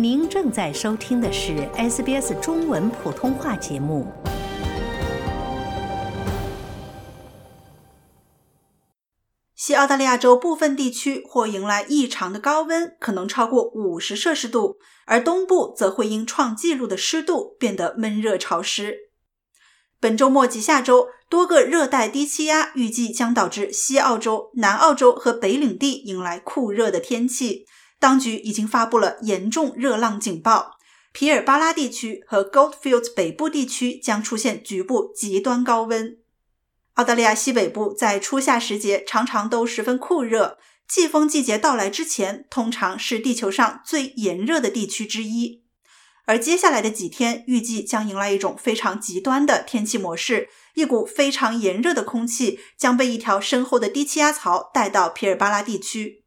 您正在收听的是 SBS 中文普通话节目。西澳大利亚州部分地区或迎来异常的高温，可能超过五十摄氏度，而东部则会因创纪录的湿度变得闷热潮湿。本周末及下周，多个热带低气压预计将导致西澳洲、南澳洲和北领地迎来酷热的天气。当局已经发布了严重热浪警报，皮尔巴拉地区和 Goldfields 北部地区将出现局部极端高温。澳大利亚西北部在初夏时节常常都十分酷热，季风季节到来之前，通常是地球上最炎热的地区之一。而接下来的几天，预计将迎来一种非常极端的天气模式，一股非常炎热的空气将被一条深厚的低气压槽带到皮尔巴拉地区。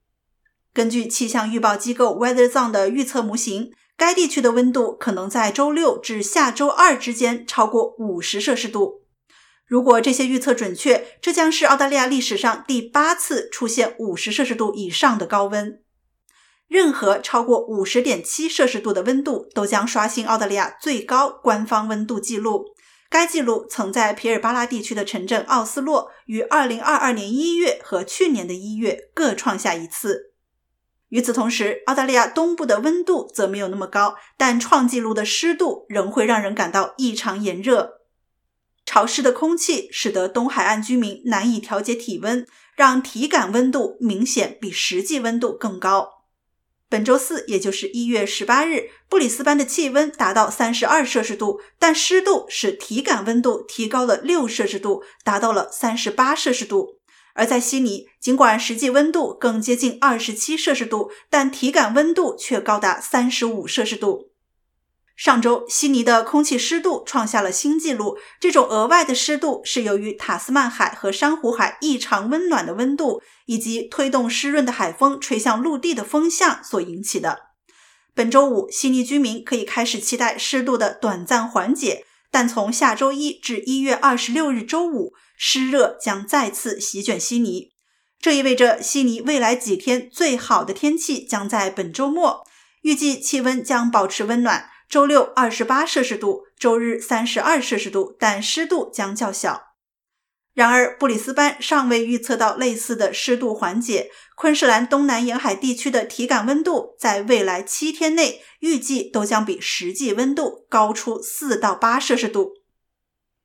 根据气象预报机构 WeatherZone 的预测模型，该地区的温度可能在周六至下周二之间超过五十摄氏度。如果这些预测准确，这将是澳大利亚历史上第八次出现五十摄氏度以上的高温。任何超过五十点七摄氏度的温度都将刷新澳大利亚最高官方温度记录。该记录曾在皮尔巴拉地区的城镇奥斯洛于二零二二年一月和去年的一月各创下一次。与此同时，澳大利亚东部的温度则没有那么高，但创纪录的湿度仍会让人感到异常炎热。潮湿的空气使得东海岸居民难以调节体温，让体感温度明显比实际温度更高。本周四，也就是一月十八日，布里斯班的气温达到三十二摄氏度，但湿度使体感温度提高了六摄氏度，达到了三十八摄氏度。而在悉尼，尽管实际温度更接近二十七摄氏度，但体感温度却高达三十五摄氏度。上周，悉尼的空气湿度创下了新纪录。这种额外的湿度是由于塔斯曼海和珊瑚海异常温暖的温度，以及推动湿润的海风吹向陆地的风向所引起的。本周五，悉尼居民可以开始期待湿度的短暂缓解。但从下周一至一月二十六日周五，湿热将再次席卷悉尼。这意味着悉尼未来几天最好的天气将在本周末，预计气温将保持温暖。周六二十八摄氏度，周日三十二摄氏度，但湿度将较小。然而，布里斯班尚未预测到类似的湿度缓解。昆士兰东南沿海地区的体感温度在未来七天内预计都将比实际温度高出四到八摄氏度。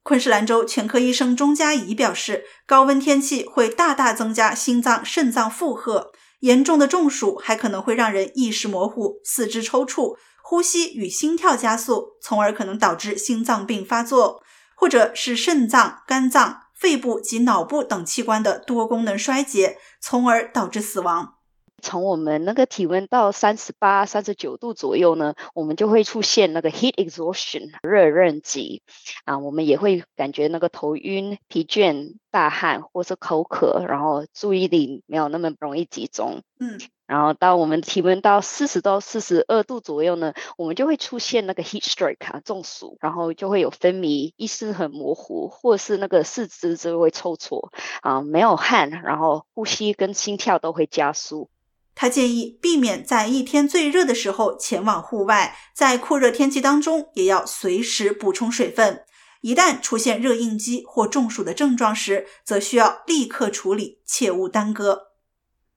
昆士兰州全科医生钟嘉怡表示，高温天气会大大增加心脏、肾脏负荷，严重的中暑还可能会让人意识模糊、四肢抽搐、呼吸与心跳加速，从而可能导致心脏病发作，或者是肾脏、肝脏。肺部及脑部等器官的多功能衰竭，从而导致死亡。从我们那个体温到三十八、三十九度左右呢，我们就会出现那个 heat exhaustion 热韧疾啊，我们也会感觉那个头晕、疲倦、大汗，或是口渴，然后注意力没有那么容易集中。嗯。然后到我们体温到四十到四十二度左右呢，我们就会出现那个 heat stroke 啊，中暑，然后就会有分泌，意识很模糊，或是那个四肢就会抽搐啊，没有汗，然后呼吸跟心跳都会加速。他建议避免在一天最热的时候前往户外，在酷热天气当中也要随时补充水分。一旦出现热应激或中暑的症状时，则需要立刻处理，切勿耽搁。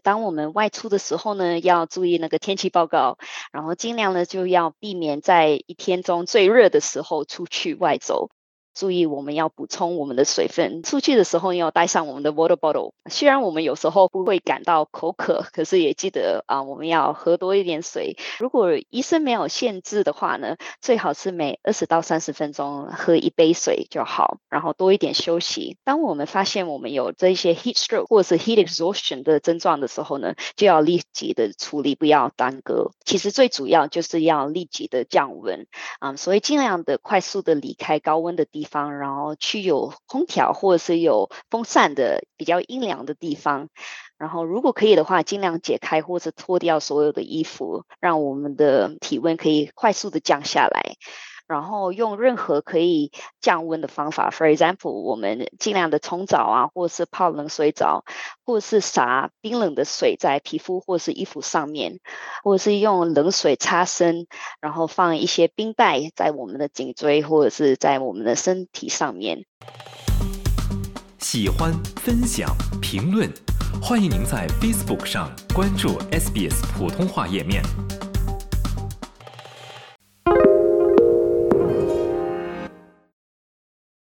当我们外出的时候呢，要注意那个天气报告，然后尽量呢就要避免在一天中最热的时候出去外走。注意，我们要补充我们的水分。出去的时候要带上我们的 water bottle。虽然我们有时候不会感到口渴，可是也记得啊，我们要喝多一点水。如果医生没有限制的话呢，最好是每二十到三十分钟喝一杯水就好，然后多一点休息。当我们发现我们有这些 heat stroke 或是 heat exhaustion 的症状的时候呢，就要立即的处理，不要耽搁。其实最主要就是要立即的降温啊，所以尽量的快速的离开高温的地方。然后去有空调或者是有风扇的比较阴凉的地方，然后如果可以的话，尽量解开或者脱掉所有的衣服，让我们的体温可以快速的降下来。然后用任何可以降温的方法，for example，我们尽量的冲澡啊，或者是泡冷水澡，或是洒冰冷的水在皮肤或是衣服上面，或者是用冷水擦身，然后放一些冰袋在我们的颈椎或者是在我们的身体上面。喜欢、分享、评论，欢迎您在 Facebook 上关注 SBS 普通话页面。